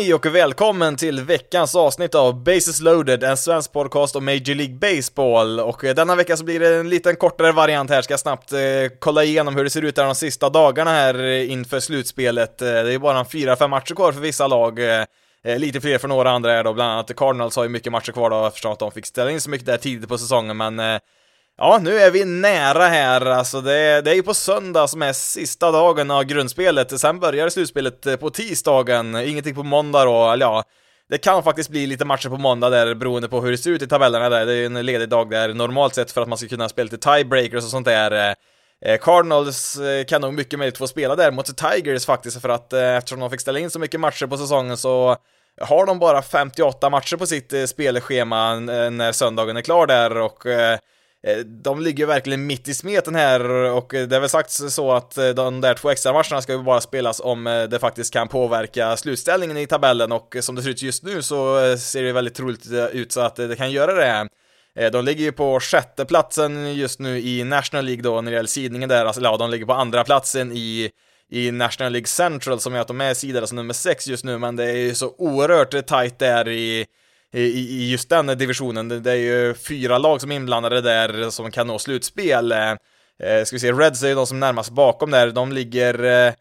Hej och välkommen till veckans avsnitt av Bases loaded, en svensk podcast om Major League Baseball. Och eh, denna vecka så blir det en liten kortare variant här, ska jag snabbt eh, kolla igenom hur det ser ut här de sista dagarna här eh, inför slutspelet. Eh, det är bara fyra, fem matcher kvar för vissa lag. Lite fler för några andra är då, bland annat Cardinals har ju mycket matcher kvar då eftersom att de fick ställa in så mycket där tidigt på säsongen, men Ja, nu är vi nära här, alltså det, det är ju på söndag som är sista dagen av grundspelet, sen börjar slutspelet eh, på tisdagen, ingenting på måndag då, eller ja, det kan faktiskt bli lite matcher på måndag där beroende på hur det ser ut i tabellerna där, det är ju en ledig dag där normalt sett för att man ska kunna spela lite tiebreakers och sånt där. Eh, eh, Cardinals kan nog mycket möjligt få spela där mot Tigers faktiskt, för att eftersom de fick ställa in så mycket matcher på säsongen så har de bara 58 matcher på sitt spelschema när söndagen är klar där och Eh, de ligger verkligen mitt i smeten här och det är väl sagt så att eh, de där två extra matcherna ska ju bara spelas om eh, det faktiskt kan påverka slutställningen i tabellen och som det ser ut just nu så ser det väldigt troligt ut så att det kan göra det. De ligger ju på sjätte platsen just nu i National League då när det gäller sidningen där, alltså ja, de ligger på andra platsen i i National League Central som gör att de är sidade som nummer sex just nu, men det är ju så oerhört tight där i i, i just den divisionen. Det, det, är ju fyra lag som är inblandade där som kan nå slutspel. Eh, eh ska vi se, Reds är ju de som närmast bakom där. De ligger eh,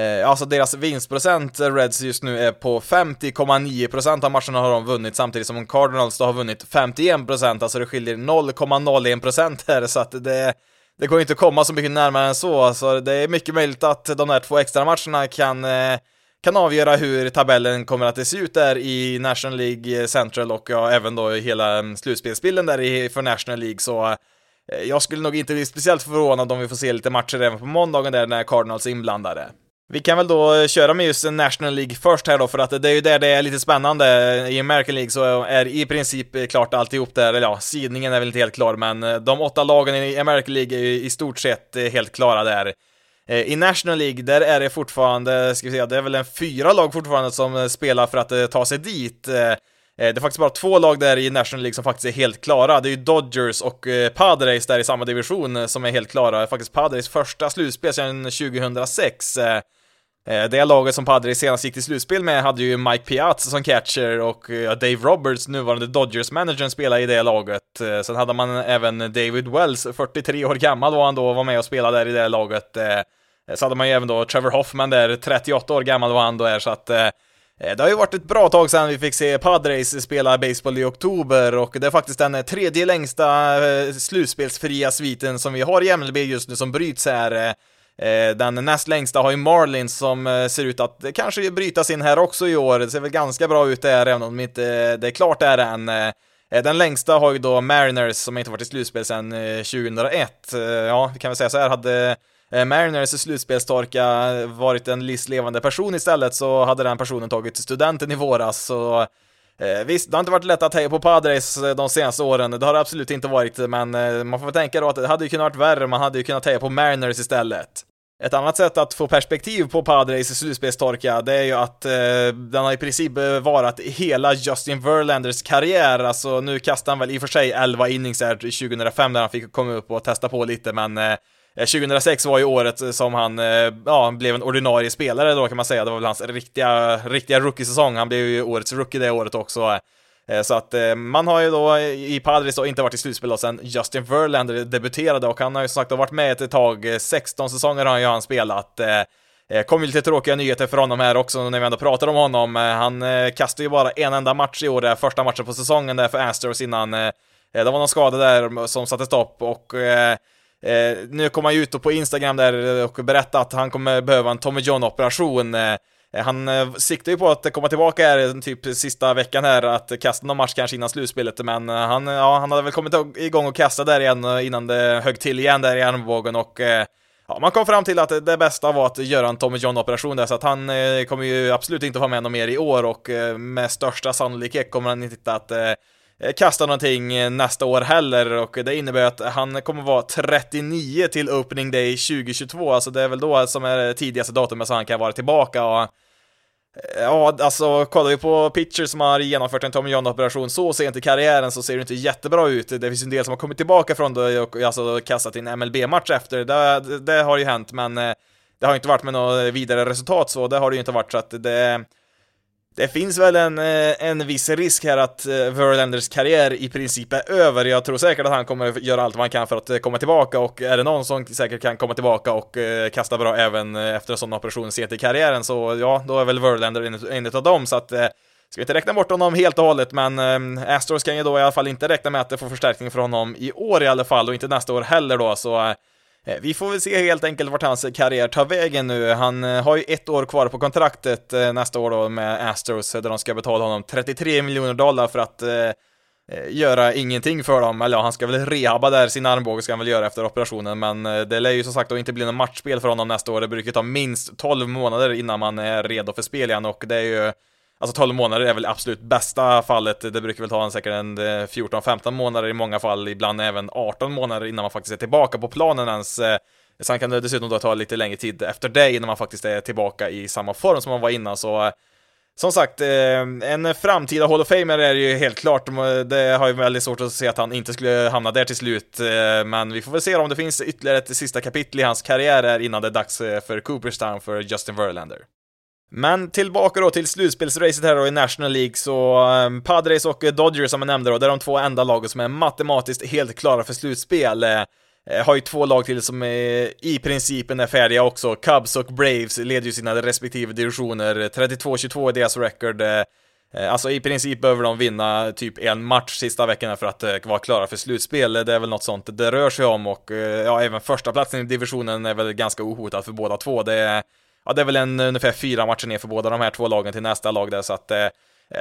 eh alltså deras vinstprocent, eh, Reds just nu, är på 50,9% av matcherna har de vunnit samtidigt som Cardinals då har vunnit 51%, alltså det skiljer 0,01% här så att det, det går inte att komma så mycket närmare än så, så alltså det är mycket möjligt att de här två extra matcherna kan eh, kan avgöra hur tabellen kommer att se ut där i National League Central och ja, även då hela mm, slutspelsbilden där i, för National League så eh, jag skulle nog inte bli speciellt förvånad om vi får se lite matcher även på måndagen där när Cardinals är inblandade. Vi kan väl då köra med just National League först här då, för att det är ju där det är lite spännande. I American League så är i princip klart alltihop där, eller ja, sidningen är väl inte helt klar, men eh, de åtta lagen i American League är ju i stort sett eh, helt klara där. Eh, I National League, där är det fortfarande, ska vi säga, det är väl en fyra lag fortfarande som eh, spelar för att eh, ta sig dit. Det är faktiskt bara två lag där i National League som faktiskt är helt klara. Det är ju Dodgers och Padres där i samma division som är helt klara. Faktiskt Padres första slutspel sedan 2006. Det laget som Padres senast gick till slutspel med hade ju Mike Piazza som catcher och Dave Roberts, nuvarande Dodgers-managern, spelade i det laget. Sen hade man även David Wells, 43 år gammal var han då, var med och spelade där i det laget. Eh, så hade man ju även då Trevor Hoffman där, 38 år gammal var han då är, så att eh, eh, det har ju varit ett bra tag sedan vi fick se Padres spela baseball i oktober och det är faktiskt den tredje längsta slutspelsfria sviten som vi har i MLB just nu som bryts här. Den näst längsta har ju Marlins som ser ut att kanske brytas in här också i år. Det ser väl ganska bra ut där, även om det inte det är klart där än. Den längsta har ju då Mariners som inte varit i slutspel sedan 2001. Ja, vi kan väl säga så här, hade Eh, Mariners slutspelstorka varit en livslevande person istället så hade den personen tagit studenten i våras så eh, Visst, det har inte varit lätt att heja på Padres eh, de senaste åren, det har det absolut inte varit, men eh, man får väl tänka då att det hade ju kunnat varit värre, man hade ju kunnat heja på Mariners istället. Ett annat sätt att få perspektiv på Padres slutspelstorka, det är ju att eh, den har i princip varit hela Justin Verlanders karriär, alltså nu kastar han väl i och för sig 11 innings här 2005 när han fick komma upp och testa på lite, men eh, Eh, 2006 var ju året eh, som han, eh, ja, blev en ordinarie spelare då kan man säga. Det var väl hans riktiga, riktiga rookie-säsong. Han blev ju årets rookie det året också. Så att man har ju då i Padres då inte varit i slutspel då sen Justin Verlander debuterade och han har ju som sagt varit med ett tag, 16 säsonger har ju han spelat. Kom ju lite tråkiga nyheter för honom här också när vi ändå pratar om honom. Han kastade ju bara en enda match i år, där, första matchen på säsongen där för Astros innan. Det var någon skada där som satte stopp och Eh, nu kom han ju ut på Instagram där och berättade att han kommer behöva en Tommy John-operation. Eh, han eh, siktar ju på att komma tillbaka här eh, typ sista veckan här, att kasta någon match kanske innan slutspelet, men eh, han, ja, han hade väl kommit igång och kasta där igen eh, innan det högg till igen där i armbågen. Och eh, ja, man kom fram till att det bästa var att göra en Tommy John-operation där, så att han eh, kommer ju absolut inte vara med någon mer i år. Och eh, med största sannolikhet kommer han inte att eh, Eh, kasta någonting eh, nästa år heller och det innebär att han kommer vara 39 till opening day 2022, alltså det är väl då som är tidigaste datumet som han kan vara tillbaka och eh, Ja, alltså kollar vi på pitchers som har genomfört en Tommy John-operation så sent i karriären så ser det inte jättebra ut. Det finns en del som har kommit tillbaka från det och alltså kastat in MLB-match efter. Det, det, har ju hänt, men det har inte varit med något vidare resultat så, det har det ju inte varit så att det det finns väl en, eh, en viss risk här att eh, Verlanders karriär i princip är över. Jag tror säkert att han kommer göra allt vad han kan för att eh, komma tillbaka och är det någon som säkert kan komma tillbaka och kasta bra även efter en sån operation sent i karriären så ja, då är väl Verlander en, en av dem så att Ska vi inte räkna bort honom helt och hållet, men Astros kan ju då i alla fall inte räkna med att det får förstärkning för honom i år i alla fall, och inte nästa år heller då, så Eh, vi får väl se helt enkelt vart hans karriär tar vägen nu. Han eh, har ju ett år kvar på kontraktet eh, nästa år då med Astros, där de ska betala honom 33 miljoner dollar för att göra ingenting för dem, eller ja, han ska väl rehabba där sin armbåge ska han väl göra efter operationen, men det lär ju som sagt då inte bli något matchspel för honom nästa år, det brukar ta minst 12 månader innan man är redo för spel igen. Och det är ju Alltså 12 månader är väl absolut bästa fallet, det brukar väl ta en säkert en eh, 14-15 månader i många fall, ibland även 18 månader innan man faktiskt är tillbaka på planen ens. Eh, sen kan det dessutom då ta lite längre tid efter det innan man faktiskt är tillbaka i samma form som man var innan, så eh, som sagt, en framtida Hall of Famer är ju helt klart, det har ju väldigt svårt att se att han inte skulle hamna där till slut, men vi får väl se om det finns ytterligare ett sista kapitel i hans karriär innan det är dags för Cooperstown för Justin Verlander. Men tillbaka då till slutspelsracet här då i National League, så ehm, Padres och eh, Dodgers som jag nämnde då, det är de två enda lagen som är matematiskt helt klara för slutspel. Eh, eh, har ju två lag till som är, i principen är färdiga också. Cubs och Braves leder ju sina respektive divisioner, 32-22 är deras record. Alltså i princip behöver de vinna typ en match sista veckan för att vara klara för slutspel. Det är väl något sånt det rör sig om och ja, även första platsen i divisionen är väl ganska ohotad för båda två. Det är ja, det är väl en, eh, ungefär fyra matcher ner för båda de här två lagen till nästa lag där, så att eh,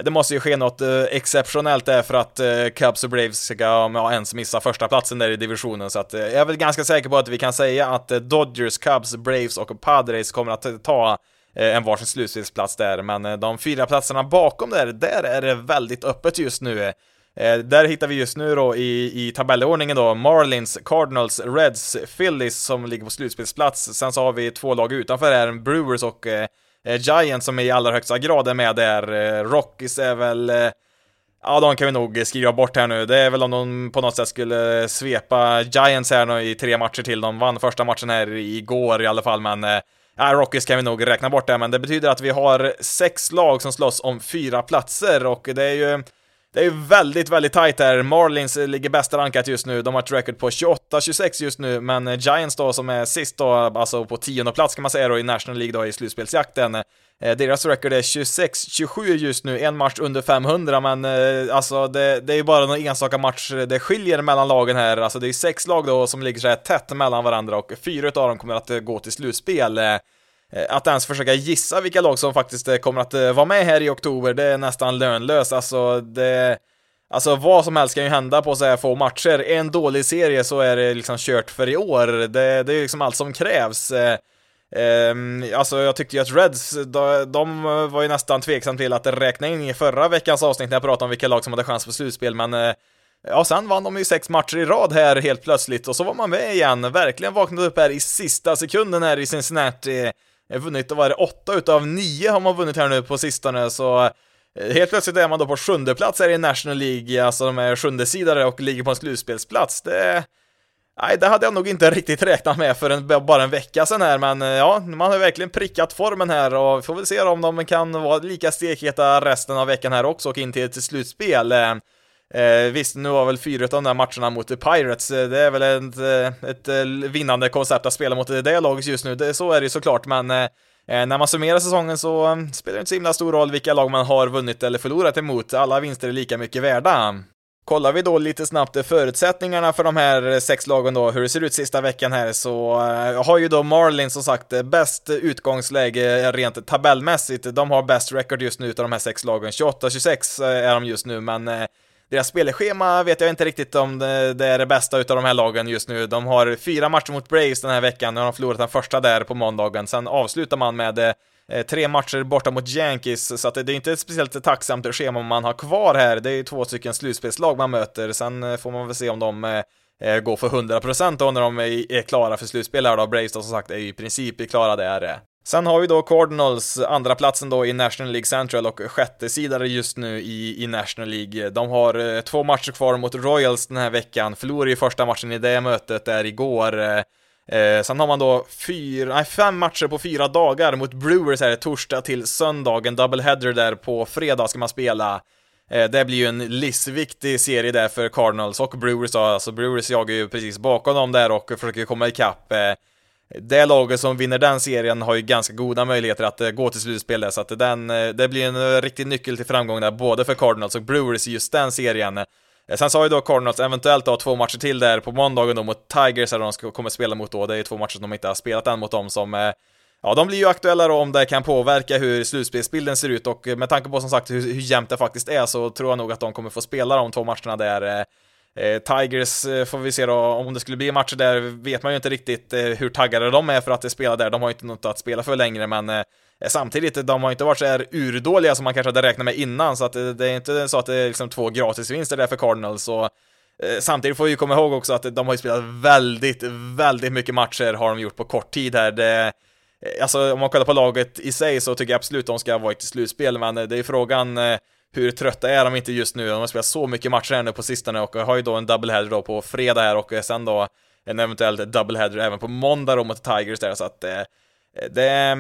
det måste ju ske något eh, exceptionellt där för att eh, Cubs och Braves ska ja, ens missa första platsen där i divisionen, så att eh, jag är väl ganska säker på att vi kan säga att eh, Dodgers, Cubs, Braves och Padres kommer att eh, ta eh, en varsin slutspelsplats där, men eh, de fyra platserna bakom där, där är det väldigt öppet just nu. Eh, där hittar vi just nu då i, i tabellordningen då Marlins, Cardinals, Reds, Phillies som ligger på slutspelsplats. Sen så har vi två lag utanför här, Brewers och eh, eh Giants som i allra högsta grad är med där. Eh, Rockies är väl eh, Ja, de kan vi nog skriva bort här nu. Det är väl om de på något sätt skulle svepa Giants här nu i tre matcher till. De vann första matchen här igår i alla fall, men eh, Ja, Rockies kan vi nog räkna bort det, men det betyder att vi har sex lag som slåss om fyra platser och det är ju det är ju väldigt, väldigt tight här. Marlins eh, ligger bäst rankat just nu. De har ett record på 28-26 just nu, men eh, Giants då som är sist då, alltså på tionde plats kan man säga då i National League då i slutspelsjakten. Eh, deras record är 26-27 just nu, en match under 500, men eh, alltså det, det är ju bara någon enstaka match det skiljer mellan lagen här. Alltså det är sex lag då som ligger så här tätt mellan varandra och fyra av dem kommer att gå till slutspel. Eh, att ens försöka gissa vilka lag som faktiskt eh, kommer att eh, vara med här i oktober, det är nästan lönlöst. Alltså, det... Alltså vad som helst kan ju hända på så här få matcher. En dålig serie så är det liksom kört för i år. Det, det är liksom allt som krävs. Um, alltså jag tyckte ju att Reds, de, de, var ju nästan tveksam till att räkna in i förra veckans avsnitt när jag pratade om vilka lag som hade chans på slutspel, men uh, Ja, sen vann de ju sex matcher i rad här helt plötsligt och så var man med igen. Verkligen vaknade upp här i sista sekunden här i Cincinnati vunnit, vad är det, åtta utav nio har man vunnit här nu på sistone, så eh, Helt plötsligt är man då på sjunde plats här i National League, alltså de är sjunde sidare och ligger på en slutspelsplats. Det... Nej, det hade jag nog inte riktigt räknat med för en, bara en vecka sedan här, men eh, ja, man har verkligen prickat formen här och vi får väl se om de kan vara lika stekheta resten av veckan här också och in till ett slutspel. Eh, visst, nu var väl fyra av de där matcherna mot Pirates, eh, det är väl ett, eh, ett, eh, vinnande koncept att spela mot det laget just nu, det, så är det ju såklart, men eh, när man summerar säsongen så spelar det inte så himla stor roll vilka lag man har vunnit eller förlorat emot, alla vinster är lika mycket värda. Kollar vi då lite snabbt förutsättningarna för de här sex lagen då, hur det ser ut sista veckan här, så har ju då Marlins som sagt bäst utgångsläge rent tabellmässigt. De har bäst record just nu utav de här sex lagen. 28-26 är de just nu, men deras spelschema vet jag inte riktigt om det, är det bästa utav de här lagen just nu. De har fyra matcher mot Braves den här veckan, nu har de förlorat den första där på måndagen. Sen avslutar man med eh, tre matcher borta mot Yankees, så att det, är inte ett speciellt tacksamt schema man har kvar här. Det är ju två stycken slutspelslag man möter, sen eh, får man väl se om de eh, går för 100% då när de är, är klara för slutspel här då. Braves då som sagt är ju i princip klara där. Sen har vi då Cardinals, andra platsen då i National League Central och sjätte sidare just nu i, i National League. De har eh, två matcher kvar mot Royals den här veckan, förlorade ju första matchen i det mötet där igår. Eh, eh sen har man då fyra, nej, fem matcher på fyra dagar mot Brewers här torsdag till söndag, en doubleheader där på fredag ska man spela. Eh, det blir ju en livsviktig serie där för Cardinals och Brewers då, alltså Brewers jagar ju precis bakom dem där och försöker komma ikapp. Eh, det laget som vinner den serien har ju ganska goda möjligheter att eh, gå till slutspel där, så att den, eh, det blir en eh, riktig nyckel till framgång där, både för Cardinals och Brewers i just den serien. Sen så har ju då Cardinals eventuellt då två matcher till där på måndagen då mot Tigers, där de ska, kommer spela mot då, det är ju två matcher som de inte har spelat än mot dem som Ja, de blir ju aktuella då om det kan påverka hur slutspelsbilden ser ut och med tanke på som sagt hur, hur jämnt det faktiskt är så tror jag nog att de kommer få spela de två matcherna där Eh, Tigers eh, får vi se då, om det skulle bli matcher där vet man ju inte riktigt eh, hur taggade de är för att spela där. De har ju inte något att spela för längre, men samtidigt, de har inte varit så här urdåliga som man kanske hade räknat med innan, så att det är inte så att det är liksom två gratisvinster där för Cardinals. Och, Samtidigt får vi ju komma ihåg också att de har ju spelat väldigt, väldigt mycket matcher har de gjort på kort tid här. Det, alltså om man kollar på laget i sig så tycker jag absolut att de ska vara i slutspel, men det är frågan hur trötta är de inte just nu? De har spelat så mycket matcher här nu på sistone och har ju då en doubleheader då på fredag här och sen då en eventuell doubleheader även på måndag då mot Tigers där så att eh, det, eh,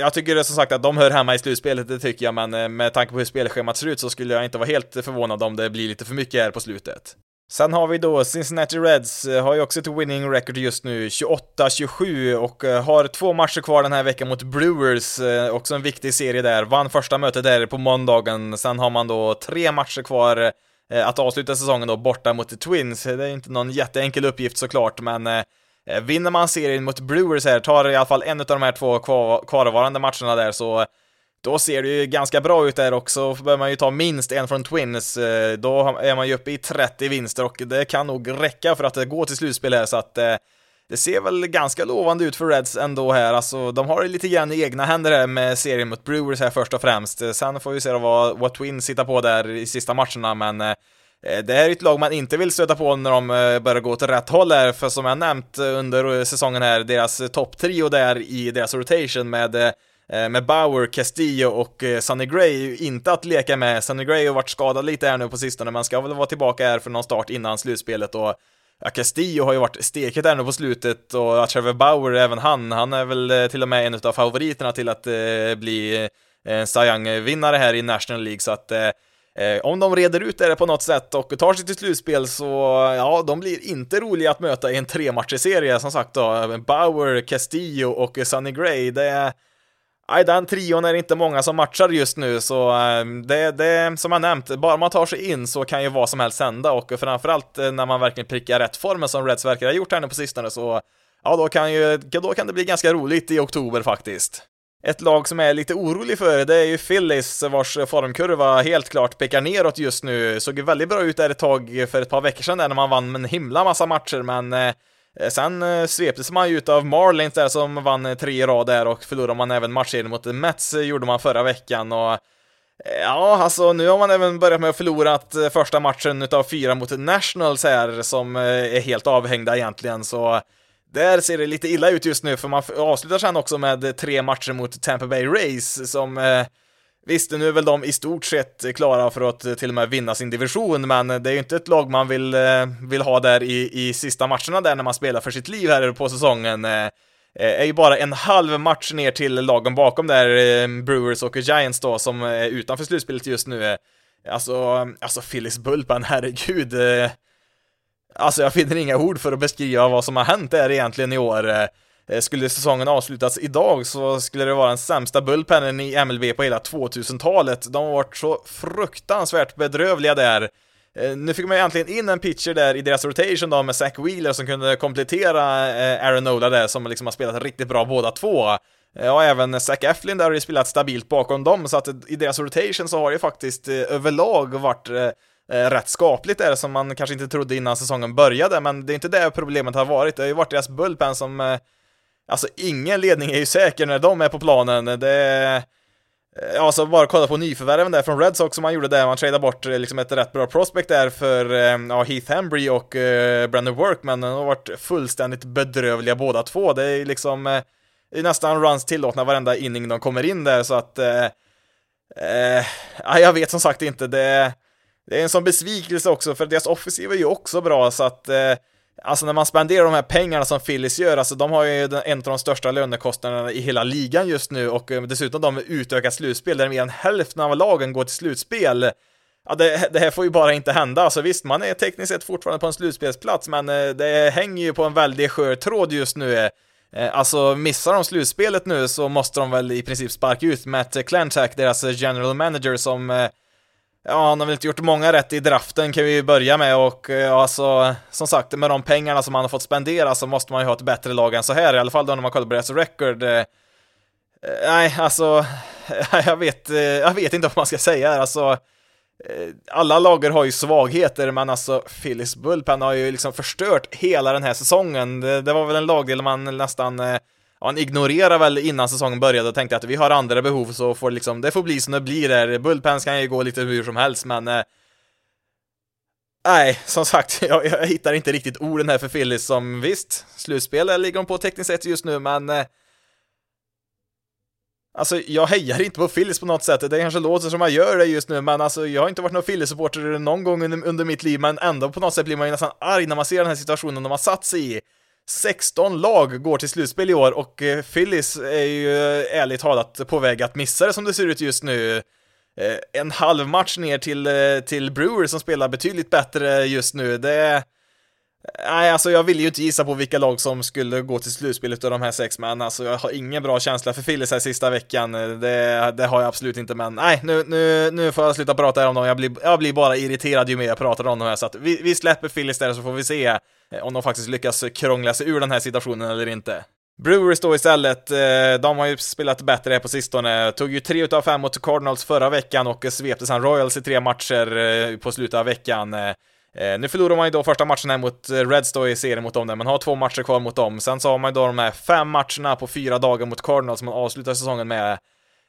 jag tycker det som sagt att de hör hemma i slutspelet, det tycker jag, men eh, med tanke på hur spelschemat ser ut så skulle jag inte vara helt förvånad om det blir lite för mycket här på slutet. Sen har vi då Cincinnati Reds, eh, har ju också ett winning record just nu, 28-27 och eh, har två matcher kvar den här veckan mot Brewers, eh, också en viktig serie där. Vann första mötet där på måndagen, sen har man då tre matcher kvar att avsluta säsongen då borta mot The Twins. Det är inte någon jätteenkel uppgift såklart, men vinner man serien mot Brewers här, tar i alla fall en av de här två kvarvarande matcherna där så då ser det ju ganska bra ut där också, behöver man ju ta minst en från Twins, eh, då är man ju uppe i 30 vinster och det kan nog räcka för att gå till slutspel här så att eh, det ser väl ganska lovande ut för Reds ändå här, alltså de har det lite grann i egna händer här med serien mot Brewers här först och främst. Eh, sen får vi se vad, vad Twins hittar på där i sista matcherna, men det här är ett lag man inte vill stöta på när de börjar gå åt rätt håll här, för som jag nämnt under säsongen här, deras topptrio där i deras rotation med Eh, med Bauer, Castillo och Sunny Sonny Gray inte att leka med. Sonny Gray har varit skadad lite här nu på sistone, men ska väl vara tillbaka här för någon start innan slutspelet och ja, Castillo har ju varit steket här nu på slutet och Trevor Bauer, även han, han är väl eh, till och med en av favoriterna till att eh, bli en Cy Young-vinnare här i National League, så att eh, om de reder ut det på något sätt och tar sig till slutspel så, ja, de blir inte roliga att möta i en trematcherserie som sagt då. Bauer, Castillo och Sonny Gray, det är Nej, den trion är det inte många som matchar just nu, så ehm, det, det som jag nämnt, bara man tar sig in så kan ju vad som helst hända och framförallt eh, när man verkligen prickar rätt formen som Reds verkar ha gjort här nu på sistone så ja, då kan ju, då kan det bli ganska roligt i oktober faktiskt. Ett lag som är lite orolig för det är ju Phillies vars formkurva helt klart pekar neråt just nu. Såg ju väldigt bra ut där ett tag för ett par veckor sedan där när man vann en himla massa matcher, men Eh, Eh, sen eh, sveptes man ju av Marlins där som vann eh, tre i rad där och förlorade man även matchserien mot Mets gjorde man förra veckan och Ja, alltså nu har man även börjat med att förlora första matchen utav fyra mot Nationals här som är helt avhängda egentligen. Så där ser det lite illa ut just nu för man avslutar sen också med tre matcher mot Tampa Bay Rays som Visst, nu är väl de i stort sett klara för att till och med vinna sin division, men det är ju inte ett lag man vill, eh, vill ha där i, i sista matcherna där när man spelar för sitt liv här på säsongen. Det är ju bara en halv match ner till lagen bakom där, Brewers och Giants då, som är utanför slutspelet just nu. Alltså, alltså Phillies Bulpen, herregud. Alltså jag finner inga ord för att beskriva vad som har hänt där egentligen i år. Eh, skulle säsongen avslutas idag så skulle det vara den sämsta bullpennen i MLB på hela 2000-talet. De har varit så fruktansvärt bedrövliga där. Eh, nu fick man ju äntligen in en pitcher där i deras rotation då med Zach Wheeler som kunde komplettera eh, Aaron Nola där som liksom har spelat riktigt bra båda två. Och även Zach Eflin där har ju spelat stabilt bakom dem, så att i deras rotation så har det ju faktiskt överlag varit rätt skapligt där som man kanske inte trodde innan säsongen började, men det är inte det problemet har varit. Det har ju varit deras bullpen som, alltså ingen ledning är ju säker när de är på planen. Det Ja, eh, alltså bara kolla på nyförvärven där från Red Sox som man gjorde där, man tradade bort eh, liksom ett rätt bra prospect där för eh, ja, Heath Hembry och uh, Brandon Workman, de har varit fullständigt bedrövliga båda två, det är liksom det är nästan runs tillåtna varenda inning de kommer in där, så att eh, eh, jag vet som sagt inte, det, det är en sån besvikelse också, för deras offensiv är ju också bra, så att Alltså när man spenderar de här pengarna som Phillies gör, alltså de har ju en av de största lönekostnaderna i hela ligan just nu och eh, dessutom de utökat slutspel där mer än hälften av lagen går till slutspel. Ja, det, det, här får ju bara inte hända. Alltså visst, man är tekniskt sett fortfarande på en slutspelsplats, men eh, det hänger ju på en väldigt skör tråd just nu. Eh, alltså missar de slutspelet nu så måste de väl i princip sparka ut Matt Klentak, deras general manager, som Ja, han har väl inte gjort många rätt i draften kan vi ju börja med och eh, ja, alltså, som sagt, med de pengarna som han har fått spendera så måste man ju ha ett bättre lag än så här, i alla fall då när man kollar på deras record. Eh, eh nej, alltså, jag vet, eh, jag vet inte vad man ska säga här, alltså. Eh, alla lager har ju svagheter, men alltså Phillies Bullpen har ju liksom förstört hela den här säsongen. Det, det var väl en lagdel man nästan eh, han ignorerar väl innan säsongen började och tänkte att vi har andra behov så får liksom, det får bli som det blir där. Bullpens kan ju gå lite hur som helst, men eh, Nej, som sagt, jag, jag, hittar inte riktigt orden här för Phillies som visst, slutspel ligger de på tekniskt sett just nu, men eh, Alltså, jag hejar inte på Phillies på något sätt, det kanske låter som jag gör det just nu, men alltså jag har inte varit någon Phillies-supporter någon gång under, under, mitt liv, men ändå på något sätt blir man ju nästan arg när man ser den här situationen de har satt sig i. 16 lag går till slutspel i år och eh, Phillies är ju eh, ärligt talat på väg att missa det som det ser ut just nu. Eh, en halv match ner till, eh, till Brewer som spelar betydligt bättre just nu. Det, Nej, alltså jag vill ju inte gissa på vilka lag som skulle gå till slutspelet av de här sex, men alltså jag har ingen bra känsla för Phillies här sista veckan. Det, det har jag absolut inte, men nej, nu, nu, nu får jag sluta prata om dem. Jag blir, jag blir bara irriterad ju mer jag pratar om dem här, så att vi, vi släpper Phillies där så får vi se eh, om de faktiskt lyckas krångla sig ur den här situationen eller inte. Brewers då istället, eh, de har ju spelat bättre här på sistone, tog ju tre utav fem mot Cardinals förra veckan och svepte sedan Royals i tre matcher eh, på slutet av veckan. Eh, nu förlorar man ju då första matchen här mot eh, Reds då i serien mot dem där, man har två matcher kvar mot dem. Sen så har man ju då de här fem matcherna på fyra dagar mot Cardinals som man avslutar säsongen med.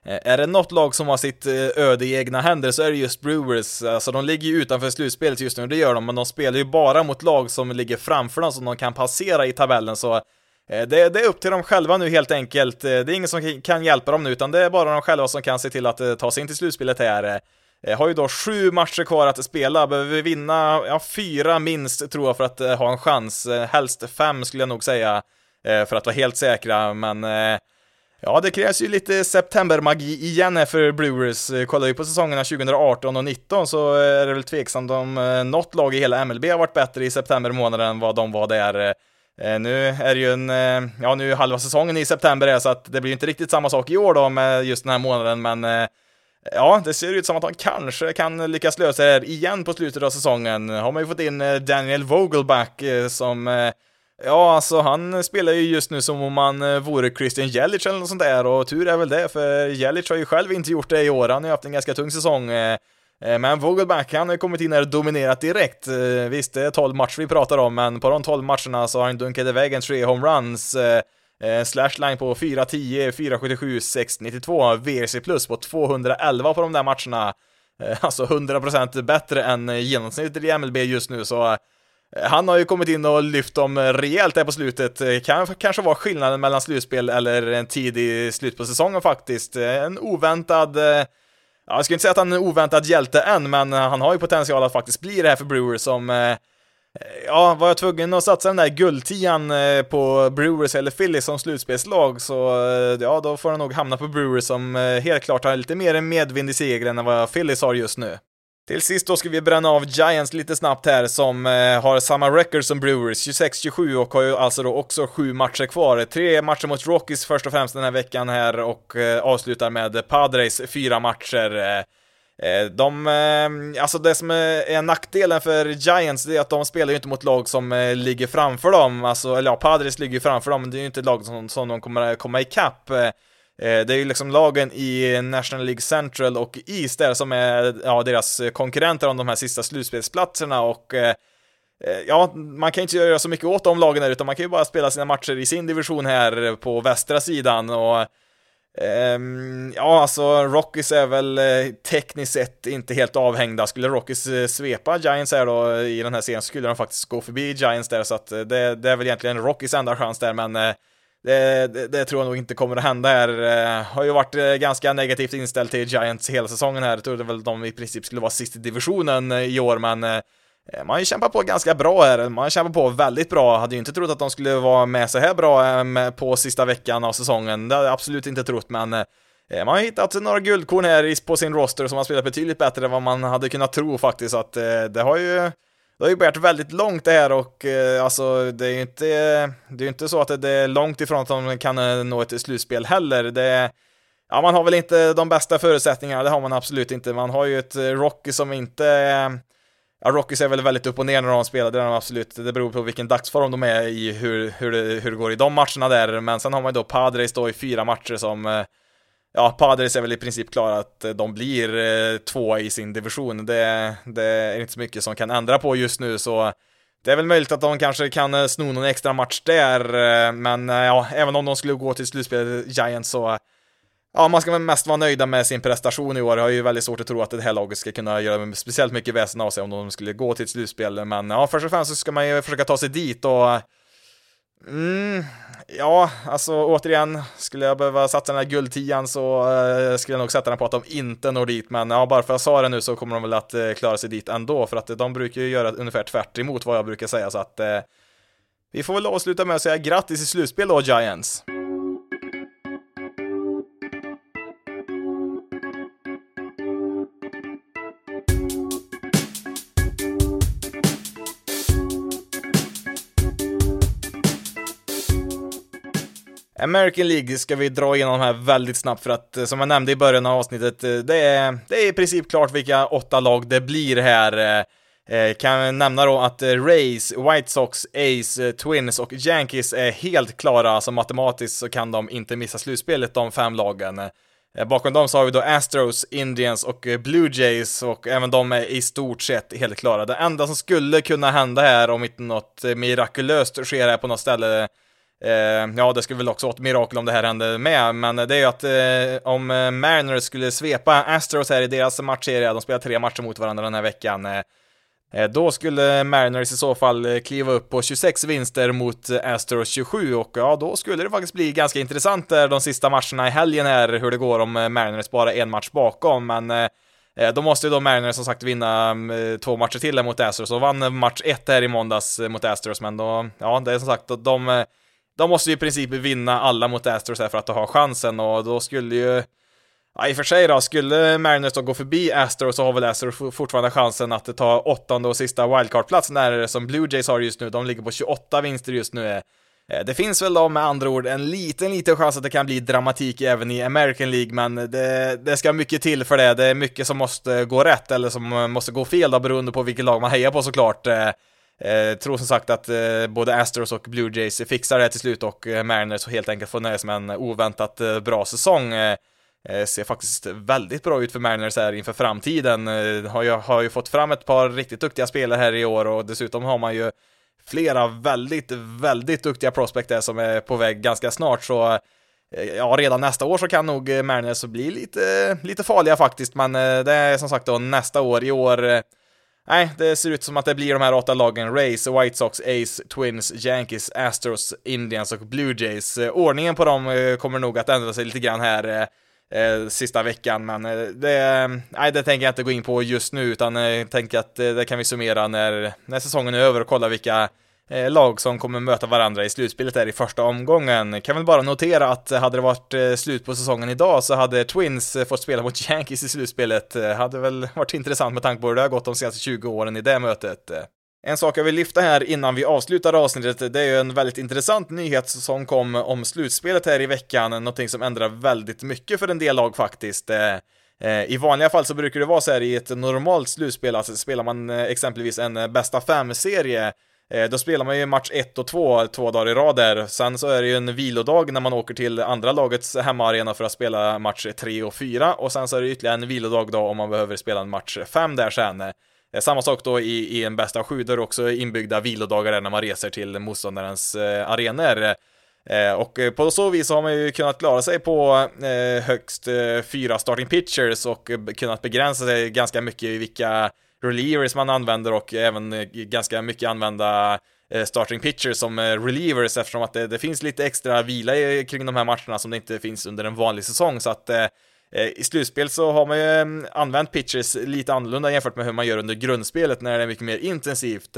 Eh, är det något lag som har sitt eh, öde i egna händer så är det just Brewers. Alltså de ligger ju utanför slutspelet just nu, det gör de, men de spelar ju bara mot lag som ligger framför dem som de kan passera i tabellen, så det, det, är upp till dem själva nu helt enkelt. Det är ingen som kan hjälpa dem nu, utan det är bara de själva som kan se till att ta sig in till slutspelet här. Eh, har ju då sju matcher kvar att spela, behöver vi vinna, ja, fyra minst tror jag för att eh, ha en chans. Eh, helst fem skulle jag nog säga, för att vara helt säkra, men Ja, det krävs ju lite septembermagi igen här för Brewers. Kollar vi på säsongerna 2018 och 2019 så är det väl tveksamt om något lag i hela MLB har varit bättre i september månad än vad de var där. Nu är det ju en, ja nu är halva säsongen i september så att det blir inte riktigt samma sak i år då med just den här månaden, men Ja, det ser ut som att han kanske kan lyckas lösa det här igen på slutet av säsongen. Har man ju fått in eh, Daniel Vogelback eh, som eh, Ja, alltså han spelar ju just nu som om han vore Christian Jelic eller något sånt där och tur är väl det, för Jelic har ju själv inte gjort det i år. Han har ju haft en ganska tung säsong. Men Vogelback, han har ju kommit in här och dominerat direkt. Visst, det är 12 matcher vi pratar om, men på de 12 matcherna så har han dunkat iväg en tre homeruns. Eh, slashline på 410, 477, 692, VRC plus på 211 på de där matcherna. Eh, alltså 100% bättre än genomsnittet i MLB just nu, så eh, han har ju kommit in och lyft dem rejält där på slutet. Eh, kan kanske vara skillnaden mellan slutspel eller en tidig slut på säsongen faktiskt. Eh, en oväntad eh, Ja, jag skulle inte säga att han är en oväntad hjälte än, men han har ju potential att faktiskt bli det här för Brewers som Ja, var jag tvungen att satsa den där guldtian eh, på Brewers eller Phillies som slutspelslag så eh, ja, då får den nog hamna på Brewers som eh, helt klart har lite mer medvind i seglen än vad Phillies har just nu. Till sist då ska vi bränna av Giants lite snabbt här som har samma record som Brewers, 26-27 och har ju alltså då också sju matcher kvar. Tre matcher mot Rockies först och främst den här veckan här och avslutar med Padres fyra matcher. Eh, de, eh, alltså det som är nackdelen för Giants, det är att de spelar ju inte mot lag som eh, ligger framför dem, alltså, eller ja, Padres ligger ju framför dem, men det är ju inte lag som, som de kommer komma ikapp. det är ju liksom lagen i National League Central och East där som är ja, deras konkurrenter om de här sista slutspelsplatserna och ja, man kan ju inte göra så mycket åt de lagen där utan man kan ju bara spela sina matcher i sin division här på västra sidan och Um, ja, alltså Rockies är väl eh, tekniskt sett inte helt avhängda. Skulle Rockies eh, svepa Giants här då i den här serien så skulle de faktiskt gå förbi Giants där, så att eh, det, det är väl egentligen Rockies enda chans där, men eh, det, det, det, tror jag nog inte kommer att hända här. Eh, har ju varit eh, ganska negativt inställd till Giants hela säsongen här. Jag trodde väl de i princip skulle vara sist i divisionen i år, men Eh, man har ju kämpat på ganska bra här, man har kämpat på väldigt bra, hade ju inte trott att de skulle vara med så här bra eh, på sista veckan av säsongen, det hade jag absolut inte trott, men eh, man har hittat några guldkorn här på sin roster som har spelat betydligt bättre än vad man hade kunnat tro faktiskt, så att det har ju det har ju börjat väldigt långt det här och alltså det är ju inte, det är ju inte så att det är långt ifrån att de kan nå ett slutspel heller. Det, ja, man har väl inte de bästa förutsättningarna, det har man absolut inte. Man har ju ett Rocky som inte Ja, Rockies är väl väldigt upp och ner när de spelar, det är de absolut. Det beror på vilken dagsform de är i, hur, hur, det, hur det går i de matcherna där. Men sen har man ju då Padres då i fyra matcher som, eh, ja, Padres är väl i princip klara att eh, de blir eh, två i sin division. Det, det är inte så mycket som kan ändra på just nu, så det är väl möjligt att de kanske kan eh, sno någon extra match där, men ja, även om de skulle gå till slutspelet Giants så Ja, man ska väl mest vara nöjda med sin prestation i år. Jag har ju väldigt svårt att tro att det här laget ska kunna göra speciellt mycket väsen av sig om de skulle gå till ett slutspel. Men ja, först och främst så ska man ju försöka ta sig dit och... Mm, ja, alltså återigen, skulle jag behöva satsa den här guldtian så eh, skulle jag nog sätta den på att de inte når dit. Men ja, bara för att jag sa det nu så kommer de väl att eh, klara sig dit ändå. För att eh, de brukar ju göra ungefär tvärt emot vad jag brukar säga. Så att eh, vi får väl avsluta med att säga grattis i slutspel då, Giants. American League ska vi dra igenom här väldigt snabbt för att eh, som jag nämnde i början av avsnittet, eh, det är, det är i princip klart vilka åtta lag det blir här. Eh, kan nämna då att Rays, White Sox, Ace, Twins och Yankees är helt klara, alltså matematiskt så kan de inte missa slutspelet, de fem lagen. Bakom dem så har vi då Astros, Indians och Blue Jays och även de är i stort sett helt klara. Det enda som skulle kunna hända här om inte något mirakulöst sker här på något ställe Eh, ja, det skulle väl också vara ett mirakel om det här hände med, men det är ju att eh, om eh, Mariners skulle svepa Astros här i deras matchserie, de spelar tre matcher mot varandra den här veckan, eh, då skulle Mariners i så fall kliva upp på 26 vinster mot Astros 27 och ja, då skulle det faktiskt bli ganska intressant där de sista matcherna i helgen här, hur det går om Mariners bara en match bakom, men då måste ju då Mariners som sagt vinna två matcher till mot Astros och vann match ett här i måndags mot Astros, men då, ja, det är som sagt, de de måste ju i princip vinna alla mot Astros här för att ha chansen och då skulle ju Ja, i och för sig då, skulle Mariners då gå förbi Astros så har väl Astros fortfarande chansen att ta åttonde och sista wildcardplats närare som Blue Jays har just nu. De ligger på 28 vinster just nu. Eh, det finns väl då med andra ord en liten, liten chans att det kan bli dramatik även i American League, men det, det ska mycket till för det. Det är mycket som måste gå rätt eller som måste gå fel då beroende på vilket lag man hejar på såklart. Eh, Eh, tror som sagt att eh, både Astros och Blue Jays fixar det till slut och eh, Mariners helt enkelt får nöja sig med en oväntat eh, bra säsong. Eh, eh, ser faktiskt väldigt bra ut för Mariners här inför framtiden. Eh, har, ju, har ju fått fram ett par riktigt duktiga spelare här i år och dessutom har man ju flera väldigt, väldigt duktiga prospect som är på väg ganska snart så eh, Ja, redan nästa år så kan nog Mariners bli lite, lite farliga faktiskt, men det är som sagt då nästa år. I år Nej, det ser ut som att det blir de här åtta lagen, Rays, White Sox, Ace, Twins, Yankees, Astros, Indians och Blue Jays. Eh, ordningen på dem eh, kommer nog att ändra sig lite grann här eh, eh sista veckan, men det, nej, det tänker jag inte gå in på just nu, utan jag tänker att det kan vi summera när, när säsongen är över och kolla vilka Eh, lag som kommer möta varandra i slutspelet där i första omgången. Kan väl bara notera att eh, hade det varit eh, slut på säsongen idag så hade Twins fått spela mot Yankees i slutspelet. Hade väl varit intressant med tanke på hur det har gått de senaste 20 åren i det mötet. En sak jag vill lyfta här innan vi avslutar avsnittet, det är ju en väldigt intressant nyhet som kom om slutspelet här i veckan, någonting som ändrar väldigt mycket för en del lag faktiskt. I vanliga fall så brukar det vara så här i ett normalt slutspel, alltså spelar man exempelvis en bästa fem-serie Eh, då spelar man ju match 1 och 2 två dagar i rad där. Sen så är det ju en vilodag när man åker till andra lagets hemmaarena för att spela match 3 och 4 och sen så är det ytterligare en vilodag då om man behöver spela en match 5 där sen. Eh, samma sak då i, i en bästa sju, då är det också inbyggda vilodagar där när man reser till motståndarens eh, arenor. Eh, och eh, på så vis har man ju kunnat klara sig på eh, högst eh, fyra starting pitchers och kunnat begränsa sig ganska mycket i vilka relievers man använder och även eh, ganska mycket använda eh, starting pitchers som eh, relievers eftersom att det, det, finns lite extra vila kring de här matcherna som det inte finns under en vanlig säsong så att i slutspel så har man ju mm, använt pitchers lite annorlunda jämfört med hur man gör under grundspelet när det är mycket mer intensivt.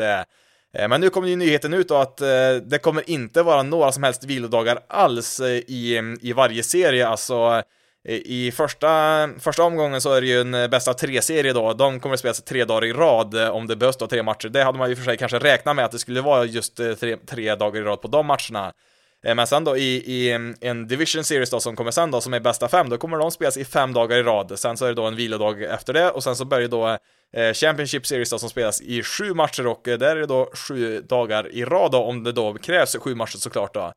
Men nu kommer ju nyheten ut då att det kommer inte vara några som helst vilodagar alls i, mm, i varje serie, alltså i första, första omgången så är det ju en eh, bästa tre-serie då, de kommer att spelas tre dagar i rad eh, om det behövs då tre matcher. Det hade man ju för sig kanske räknat med att det skulle vara just eh, tre, tre dagar i rad på de matcherna. Men sen då i, i mm, en division series då som kommer sen då, som är bästa fem, då kommer de spelas i fem dagar i rad. Sen så är det då en vilodag efter det och sen så börjar då Championship Series då som spelas i sju matcher och där är det då sju dagar i rad då om det då krävs sju matcher såklart då.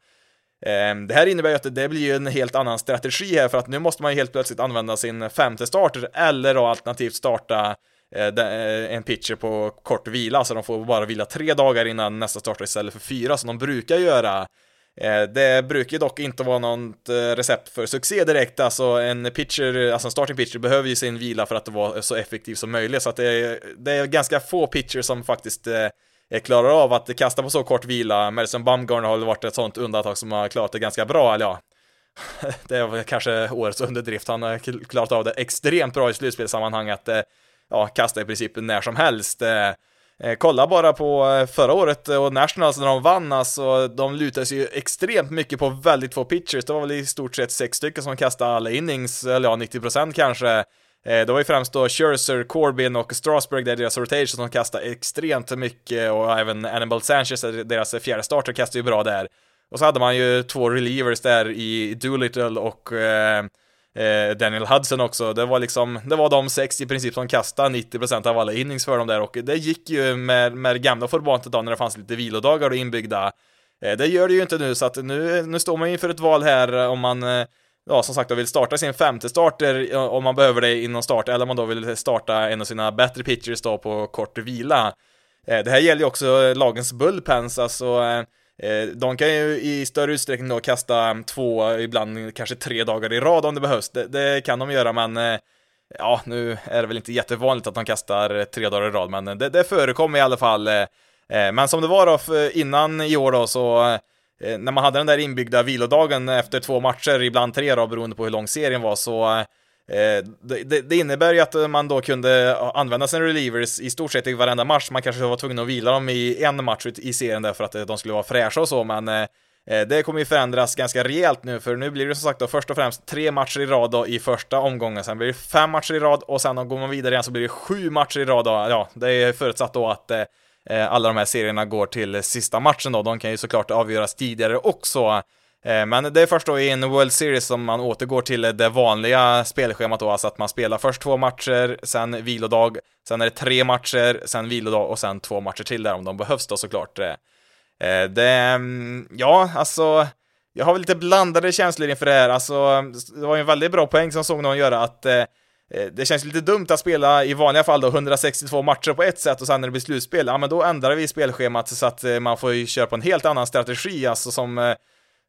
Ehm, det här innebär ju att det blir ju en helt annan strategi här för att nu måste man ju helt plötsligt använda sin femte starter eller då alternativt starta eh, eh, en pitcher på kort vila, så de får bara vila tre dagar innan nästa startar istället för fyra som de brukar göra. Eh, det brukar dock inte vara något recept för succé direkt, alltså en pitcher, alltså en starting pitcher behöver ju sin vila för att vara så effektiv som möjligt, så att det är, det är ganska få pitchers som faktiskt klarar av att kasta på så kort vila. Madison Bumgarner har väl varit ett sånt undantag som har klarat det ganska bra, eller ja, det är väl kanske årets underdrift. Han har klarat av det extremt bra i slutspelssammanhang att ja, kasta i princip när som helst. Eh, kolla bara på eh, förra året och Nationals när de vann, alltså de lutade sig ju extremt mycket på väldigt få pitchers. Det var väl i stort sett sex stycken som kastade alla innings, eller ja, 90% kanske. Eh, det var ju främst då Scherzer, Corbin och Strasburg är deras rotation som kastar extremt mycket och även Annabelle Sanchez, deras fjärde starter, kastar ju bra där. Och så hade man ju två relievers där i Doolittle och eh, eh Daniel Hudson också. Det var liksom, det var de sex i princip som kastade 90% av alla innings för dem där och det gick ju med, med det gamla formatet då när det fanns lite vilodagar och inbyggda. Eh, det gör det ju inte nu så att nu, nu står man inför ett val här om man eh, ja, som sagt, vill starta sin femte starter om man behöver det inom start, eller om man då vill starta en av sina bättre pitchers då på kort vila. Eh, det här gäller ju också lagens bullpens, alltså eh, eh, de kan ju i större utsträckning då kasta två, ibland kanske tre dagar i rad om det behövs. Det, det kan de göra, men ja, nu är det väl inte jättevanligt att de kastar tre dagar i rad, men det, det förekommer i alla fall. Men som det var då innan i år då så Eh, när man hade den där inbyggda vilodagen efter två matcher, ibland tre då, beroende på hur lång serien var, så eh, det, det, innebär ju att eh, man då kunde använda sina relievers i stort sett i varenda match. Man kanske var tvungen att vila dem i en match i serien därför att de skulle vara fräscha och så, men det kommer ju förändras ganska rejält nu, för nu blir det som sagt då först och främst tre matcher i rad då i första omgången, sen blir det fem matcher i rad och sen om går man vidare igen så blir det sju matcher i rad då. Ja, det är förutsatt då att Eh, alla de här serierna går till sista matchen då. De kan ju såklart avgöras tidigare också. Eh, men det är först då i en World Series som man återgår till det vanliga spelschemat då, alltså att man spelar först två matcher, sen vilodag, sen är det tre matcher, sen vilodag och sen två matcher till där om de behövs då såklart. Eh, det, mm, ja, alltså, jag har väl lite blandade känslor inför det här, alltså, det var ju en väldigt bra poäng som såg någon göra att Eh, Eh, det känns lite dumt att spela i vanliga fall då 162 matcher på ett sätt och sen när det blir slutspel, ja men då ändrar vi spelschemat så att eh, man får ju köra på en helt annan strategi, alltså som eh,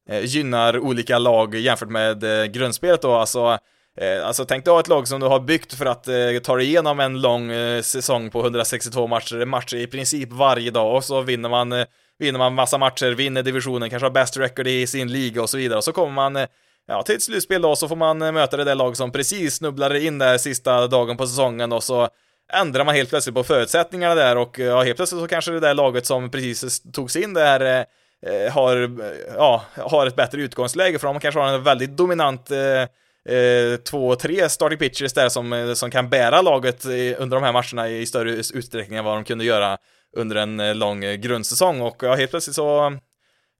eh, gynnar olika lag jämfört med eh, grundspelet då, alltså eh, Alltså tänk dig ha ett lag som du har byggt för att eh, ta dig igenom en lång säsong på 162 matcher, matcher i princip varje dag och så vinner man, vinner man massa matcher, vinner divisionen, kanske har bäst record i sin liga och så vidare. Och så kommer man ja, till ett slutspel då så får man eh, möta det där lag som precis snubblade in där sista dagen på säsongen och så ändrar man helt plötsligt på förutsättningarna där och eh, ja, helt plötsligt så kanske det där laget som precis tog sig in där eh, eh, har, eh, ja, har ett bättre utgångsläge för de kanske har en väldigt dominant eh, eh, två, tre starting pitchers där som, som kan bära laget under de här matcherna i större utsträckning än vad de kunde göra under en lång grundsäsong. Och ja, helt plötsligt så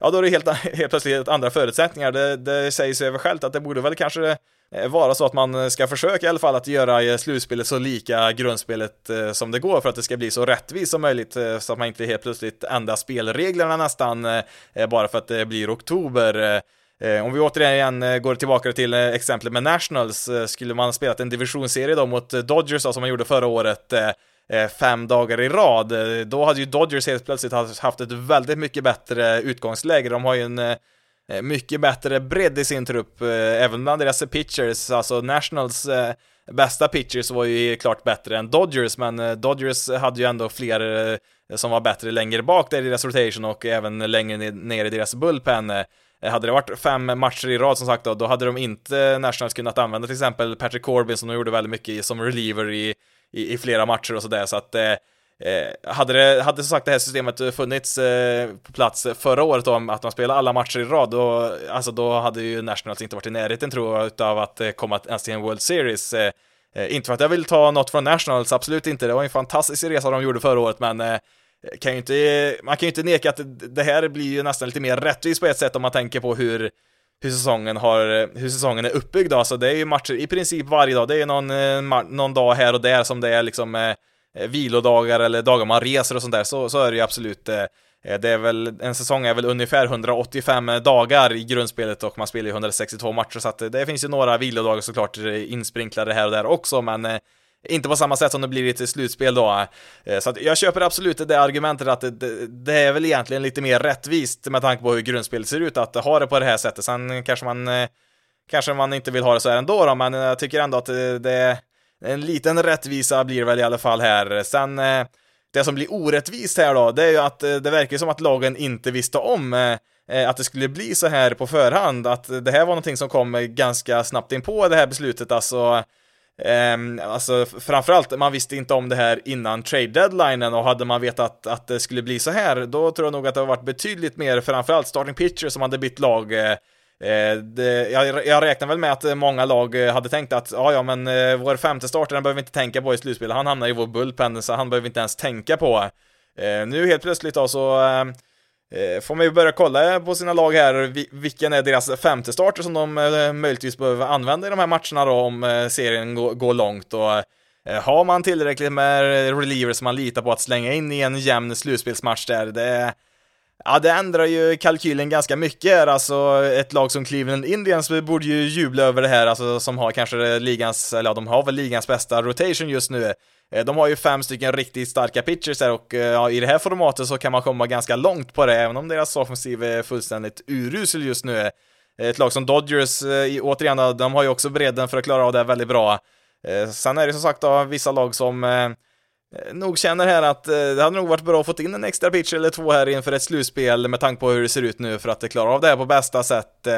ja då är det helt, helt plötsligt andra förutsättningar. Det, det säger sig över självt att det borde väl kanske eh, vara så att man eh, ska försöka i alla fall att göra eh, slutspelet så lika grundspelet som det går för att det ska bli så rättvist som möjligt så att man inte helt plötsligt ändrar spelreglerna nästan bara för att det blir oktober. Om vi återigen går tillbaka till exemplet med Nationals, skulle man spelat en divisionsserie då mot Dodgers då, som man gjorde förra året Eh, fem dagar i rad, eh, då hade ju Dodgers helt plötsligt haft ett väldigt mycket bättre utgångsläge. De har ju en eh, mycket bättre bredd i sin trupp, även bland deras pitchers, alltså Nationals bästa pitchers var ju klart bättre än Dodgers, men Dodgers hade ju ändå fler som var bättre längre bak där i deras rotation och även längre ner i deras bullpen. Hade det varit fem matcher i rad som sagt då, då hade de inte Nationals kunnat använda till exempel Patrick Corbin som de gjorde väldigt mycket som reliever i, i, i flera matcher och sådär, så att eh, eh, hade, det, hade som sagt det här systemet funnits eh, på plats förra året om att man spelar alla matcher i rad, då, alltså då hade ju Nationals inte varit i närheten tror jag utav att eh, komma ens till en World Series. Eh, eh inte för att jag vill ta något från Nationals, absolut inte. Det var en fantastisk resa de gjorde förra året, men eh, kan ju inte, man kan ju inte neka att det här blir ju nästan lite mer rättvist på ett sätt om man tänker på hur hur säsongen, har, hur säsongen är uppbyggd. Alltså det är ju matcher i princip varje dag. Det är ju någon, eh, någon dag här och där som det är liksom eh, eh, vilodagar eller dagar man reser och sånt där, så, så är det ju absolut eh, det är väl, en säsong är väl ungefär 185 dagar i grundspelet och man spelar ju 162 matcher så att det finns ju några vilodagar såklart eh, insprinklade här och där också men inte på samma sätt som det blir i ett slutspel då. Eh, så att jag köper absolut det argumentet att det, det, är väl egentligen lite mer rättvist med tanke på hur grundspelet ser ut att ha det på det här sättet. Sen kanske man eh, kanske man inte vill ha det så här ändå då, men jag tycker ändå att eh, det, det en liten rättvisa blir väl i alla fall här. Sen, det som blir orättvist här då, det är ju att det verkar som att lagen inte visste om att det skulle bli så här på förhand, att det här var någonting som kom ganska snabbt in på det här beslutet, alltså Um, alltså framförallt, man visste inte om det här innan trade deadlinen och hade man vetat att det skulle bli så här, då tror jag nog att det har varit betydligt mer, framförallt starting pitcher som hade bytt lag eh, eh det, jag, jag räknar väl med att många lag eh, hade tänkt att ja, ja, men eh, vår femte starter den behöver vi inte tänka på i slutspelet. Han hamnar i vår bullpen, så han behöver vi inte ens tänka på. Eh, nu helt plötsligt då så ehm, Eh, får man ju börja kolla på sina lag här, vilken är deras femte starter som de eh, möjligtvis behöver använda i de här matcherna då om eh, serien går långt och har man tillräckligt med relievers som man litar på att slänga in i en jämn slutspelsmatch där, det Ja, det ändrar ju kalkylen ganska mycket. här, Alltså, ett lag som Cleveland Indians borde ju jubla över det här, alltså, som har kanske ligans, eller ja, de har väl ligans bästa rotation just nu. Eh, de har ju fem stycken riktigt starka pitchers där och eh, ja, i det här formatet så kan man komma ganska långt på det, även om deras offensiv är fullständigt urusel just nu. Eh, ett lag som Dodgers, återigen, de har ju också bredden för att klara av det väldigt bra. Sen är det som sagt då, vissa lag som nog känner här att det hade nog varit bra att få in en extra pitcher eller två här inför ett slutspel med tanke på hur det ser ut nu för att klara av det här på bästa sätt.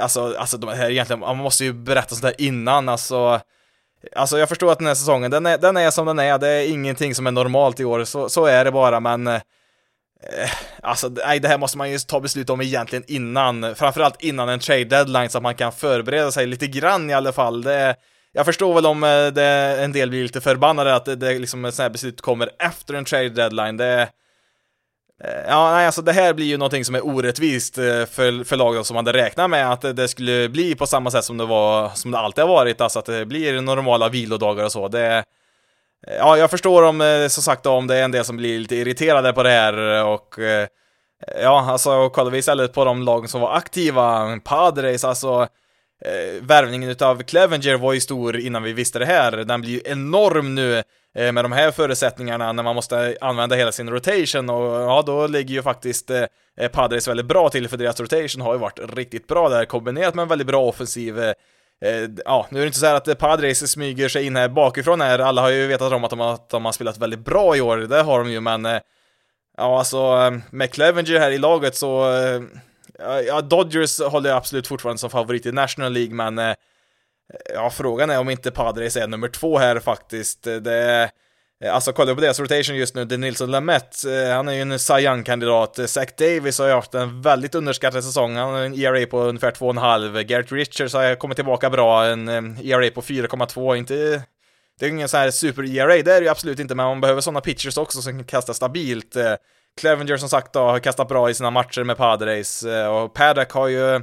Alltså, alltså de här egentligen, man måste ju berätta sånt här innan, alltså. Alltså jag förstår att den här säsongen, den är, den är som den är, det är ingenting som är normalt i år, så, så är det bara, men eh, eh Alltså, nej, det här måste man ju ta beslut om egentligen innan, framförallt innan en trade deadline så att man kan förbereda sig lite grann i alla fall. Det, jag förstår väl om eh, det, en del blir lite förbannade att det, det liksom ett sånt här beslut kommer efter en trade deadline. Det, eh, Eh, ja, nej, alltså det här blir ju någonting som är orättvist eh, för, för lagen som hade räknat med att det skulle bli på samma sätt som det var, som det alltid har varit, alltså att det blir normala vilodagar och så. Det, eh, ja, jag förstår om, som sagt, om det är en del som blir lite irriterade på det här och ja, alltså kollar vi istället på de lagen som var aktiva, Padres, alltså värvningen utav Clevenger var ju stor innan vi visste det här. Den blir ju enorm nu Eh, med de här förutsättningarna när man måste använda hela sin rotation och ja, då ligger ju faktiskt eh, eh, Padres väldigt bra till för deras rotation har ju varit riktigt bra där kombinerat med en väldigt bra offensiv eh, eh ja, nu är det inte så här att Padres smyger sig in här bakifrån här, alla har ju vetat om att de har, att de har spelat väldigt bra i år, det har de ju, men ja, alltså med Clevenger här i laget så ja, Dodgers håller jag absolut fortfarande som favorit i National League, men ja, frågan är om inte Padres är nummer två här faktiskt. Det Alltså kollar på deras rotation just nu, det är Nilsson Lamette. Eh, han är ju en Cy Young-kandidat. Eh, Zach Davis har ju haft en väldigt underskattad säsong, han har en ERA på ungefär 2,5. Eh, Garrett Richards har kommit tillbaka bra, en ERA på 4,2, inte... Det är ingen sån här super-ERA, det är det ju absolut inte, men man behöver sådana pitchers också som kan kasta stabilt. Clevenger som sagt då, har kastat bra i sina matcher med Padres och Paddock har ju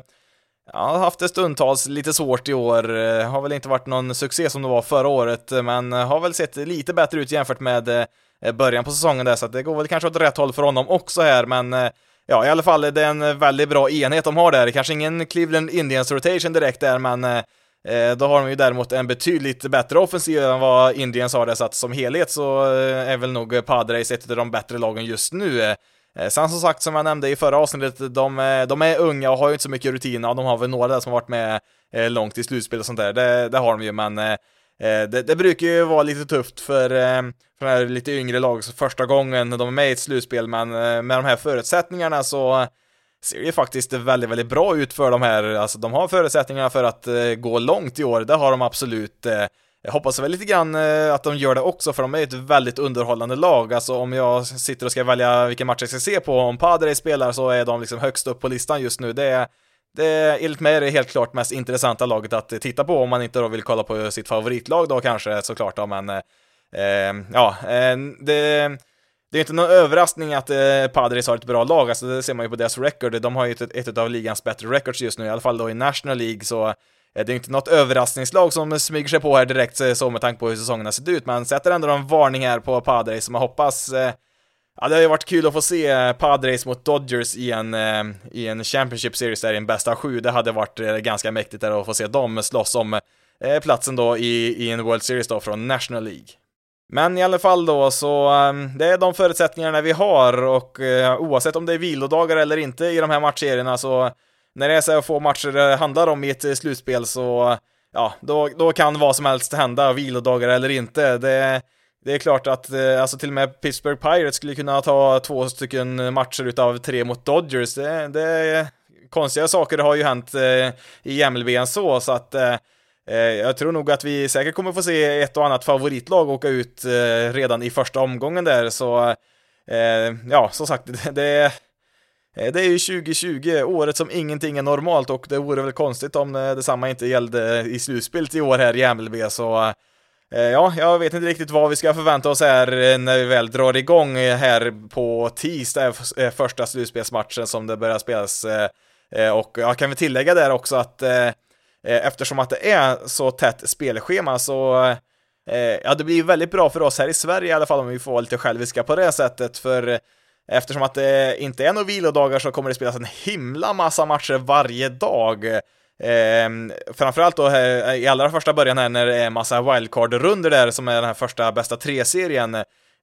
Ja, har haft det stundtals lite svårt i år. Eh, har väl inte varit någon succé som det var förra året, eh, men eh, har väl sett lite bättre ut jämfört med början på säsongen där, så att det går väl kanske åt rätt håll för honom också här, men ja, i alla fall, det är en väldigt bra enhet de har där. Kanske ingen Cleveland Indians rotation direkt där, men eh, då har de ju däremot en betydligt bättre offensiv än vad Indians har det, så att som helhet så är väl nog Padres ett av de bättre lagen just nu. Eh, sen som sagt, som jag nämnde i förra avsnittet, de, eh, de är unga och har ju inte så mycket rutin, och de har väl några där som har varit med eh, långt i slutspel och sånt där, det, det har de ju, men det, det, brukar ju vara lite tufft för, för de här lite yngre lag första gången de är med i ett slutspel, men med de här förutsättningarna så ser det ju faktiskt väldigt, väldigt bra ut för de här, alltså de har förutsättningarna för att gå långt i år, det har de absolut. Jag hoppas väl lite grann eh, att de gör det också, för de är ett väldigt underhållande lag. Alltså om jag sitter och ska välja vilken match jag ska se på, om Padre spelar så är de liksom högst upp på listan just nu. Det är, det är enligt mig är det helt klart mest intressanta laget att titta på om man inte då vill kolla på sitt favoritlag då kanske såklart då, men eh, eh, ja, det det är inte någon överraskning att eh, Padres har ett bra lag, alltså det ser man ju på deras record. De har ju ett, ett av ligans bättre records just nu, i alla fall då i National League, så Eh, det är inte något överraskningslag som smyger sig på här direkt eh, så med tanke på hur säsongen har sett ut, men sätter ändå en varning här på Padres som jag hoppas eh, Ja, det har ju varit kul att få se Padres mot Dodgers i en, i en Championship Series där i en bästa sju. Det hade varit ganska mäktigt där att få se dem slåss om platsen då i, i en World Series då från National League. Men i alla fall då så, ehm, det är de förutsättningarna vi har och oavsett om det är vilodagar eller inte i de här matchserierna så när det är så få matcher det handlar om i ett eh, slutspel så ja, då, då kan vad som helst hända, vilodagar eller inte. Det, det är klart att eh, alltså till och med Pittsburgh Pirates skulle kunna ta två stycken matcher utav tre mot Dodgers. Det, det konstiga saker har ju hänt eh, i MLB än så, så att jag tror nog att vi säkert kommer få se ett och annat favoritlag åka ut redan i första omgången där, så ja, som sagt, det, Eh, det är ju 2020, året som ingenting är normalt och det vore väl konstigt om eh, detsamma inte gällde i slutspelet i år här i MLB, så eh, Ja, jag vet inte riktigt vad vi ska förvänta oss här när vi väl drar igång här på tisdag, första slutspelsmatchen som det börjar spelas. Och jag kan väl tillägga där också att eftersom att det är så tätt spelschema så ja, det blir väldigt bra för oss här i Sverige i alla fall om vi får vara lite själviska på det sättet, för eftersom att det inte är några vilodagar så kommer det spelas en himla massa matcher varje dag. Eh, framförallt då här, i allra första början här när det är massa wildcard-runder där som är den här första bästa tre-serien.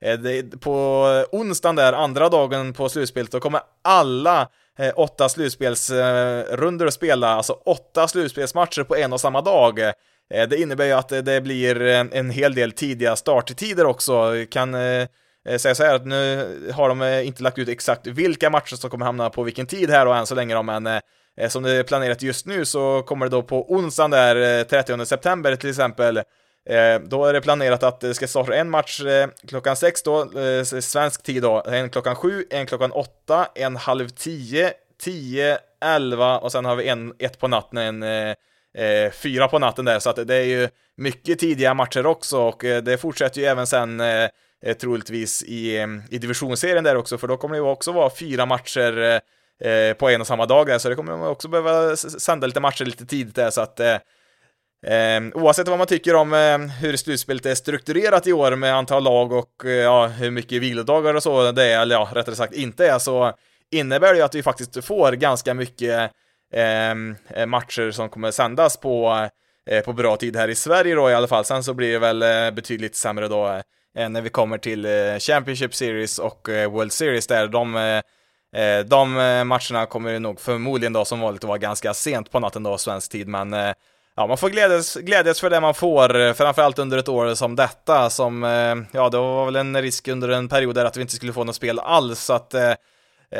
Eh, på onsdagen där, andra dagen på slutspelet, då kommer alla eh, åtta slutspelsrundor eh, att spela, alltså åtta slutspelsmatcher på en och samma dag. Eh, det innebär ju att det blir eh, en hel del tidiga starttider också. Kan Eh, säga så här att nu har de eh, inte lagt ut exakt vilka matcher som kommer hamna på vilken tid här då än så länge då, men eh, som det är planerat just nu så kommer det då på onsdagen där 30 september till exempel. Då är det planerat att det ska starta en match klockan sex då, svensk tid då, en klockan sju, en klockan åtta, en halv tio, tio, elva och sen har vi en ett på natten, en eh, fyra på natten där, så att det är ju mycket tidiga matcher också och det fortsätter ju även sen eh, troligtvis i, mm, i divisionsserien där också, för då kommer det ju också vara fyra matcher eh, på en och samma dag där, så det kommer man också behöva sända lite matcher lite tidigt där, så att eh, eh, oavsett vad man tycker om eh, hur slutspelet är strukturerat i år med antal lag och eh, ja, hur mycket vilodagar och så det är, eller ja, rättare sagt inte är, så innebär det ju att vi faktiskt får ganska mycket eh, matcher som kommer sändas på, eh, på bra tid här i Sverige då i alla fall. Sen så blir det väl eh, betydligt sämre då Eh, när vi kommer till eh, Championship Series och eh, World Series där de de matcherna kommer nog förmodligen då som vanligt att vara ganska sent på natten då, svensk tid, men ja, man får glädjas, glädjas för det man får, framförallt under ett år som detta, som, ja, det var väl en risk under en period där att vi inte skulle få något spel alls, så att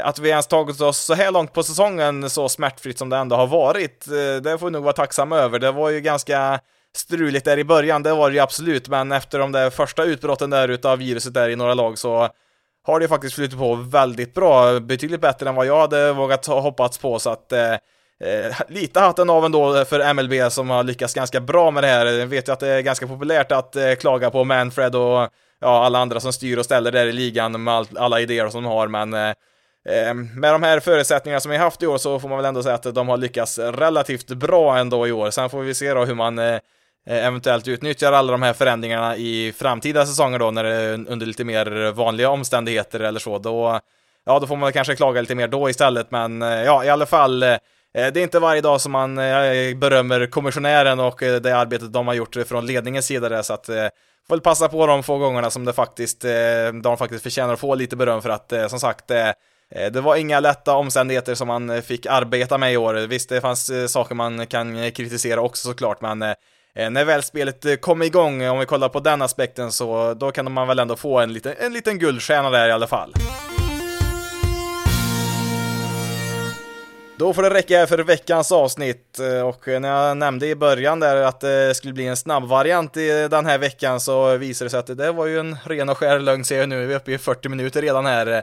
att vi ens tagit oss så här långt på säsongen så smärtfritt som det ändå har varit, det får vi nog vara tacksamma över. Det var ju ganska struligt där i början, det var det ju absolut, men efter de där första utbrotten där utav viruset där i några lag så har det faktiskt flutit på väldigt bra, betydligt bättre än vad jag hade vågat hoppats på, så att Eh, eh lite hatten av ändå för MLB som har lyckats ganska bra med det här. Jag vet ju att det är ganska populärt att eh, klaga på Manfred och ja, alla andra som styr och ställer där i ligan med all, alla idéer som de har, men eh, eh, med de här förutsättningarna som vi haft i år så får man väl ändå säga att de har lyckats relativt bra ändå i år. Sen får vi se då hur man eh, Eh, eventuellt utnyttjar alla de här förändringarna i framtida säsonger då när det är under lite mer vanliga omständigheter eller så. Då, ja, då får man kanske klaga lite mer då istället, men eh, ja, i alla fall eh, det är inte varje dag som man berömmer kommissionären och det arbetet de har gjort från ledningens sida där, så att får väl passa på de få gångerna som det faktiskt, de faktiskt förtjänar att få lite beröm för att som sagt det var inga lätta omständigheter som man fick arbeta med i år. Visst, det fanns saker man kan kritisera också såklart, men Eh, när väl spelet eh, kom igång, eh, om vi kollar på den aspekten, så då kan man väl ändå få en liten, en liten guldstjärna där i alla fall. Då får det räcka för veckans avsnitt och när jag nämnde i början där att det skulle bli en snabb variant i den här veckan så visade det sig att det var ju en ren och skär lögn ser jag nu. Vi är uppe i 40 minuter redan här.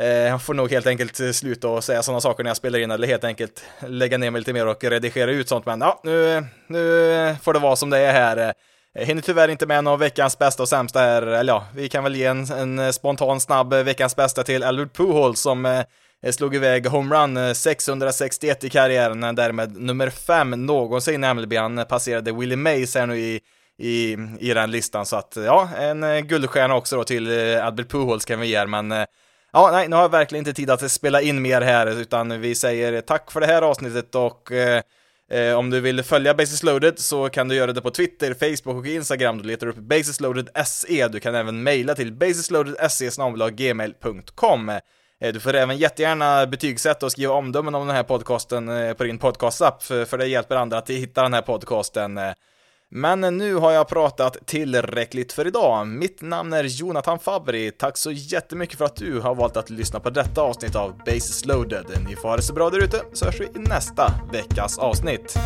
Eh, jag får nog helt enkelt eh, sluta och säga sådana saker när jag spelar in eller helt enkelt lägga ner mig lite mer och redigera ut sånt. Men ja, nu, nu får det vara som det är här. Jag hinner tyvärr inte med någon veckans bästa och sämsta här. Eller ja, vi kan väl ge en, en spontan snabb veckans bästa till Albert Pujols som Eh, slog iväg homerun 661 i karriären, därmed nummer 5 någonsin i MLB. Han passerade Willie Mays här nu i, i, i den listan, så att ja, en guldstjärna också då till Albert Pujols kan vi ge, men ja, nej, nu har jag verkligen inte tid att spela in mer här, utan vi säger tack för det här avsnittet och eh, eh, om du vill följa Basis Loaded så kan du göra det på Twitter, Facebook och Instagram. Du letar upp basisloaded.se. Du kan även mejla till basisloaded.se gmail.com. Eh, du får även jättegärna betygsätta och skriva omdömen om den här podcasten eh, på din podcastapp, för det hjälper andra att hitta den här podcasten. Men nu har jag pratat tillräckligt för idag. Mitt namn är Jonathan Fabri. Tack så jättemycket för att du har valt att lyssna på detta avsnitt av Bases loaded. Ni får ha det så bra där ute, så hörs vi i nästa veckas avsnitt.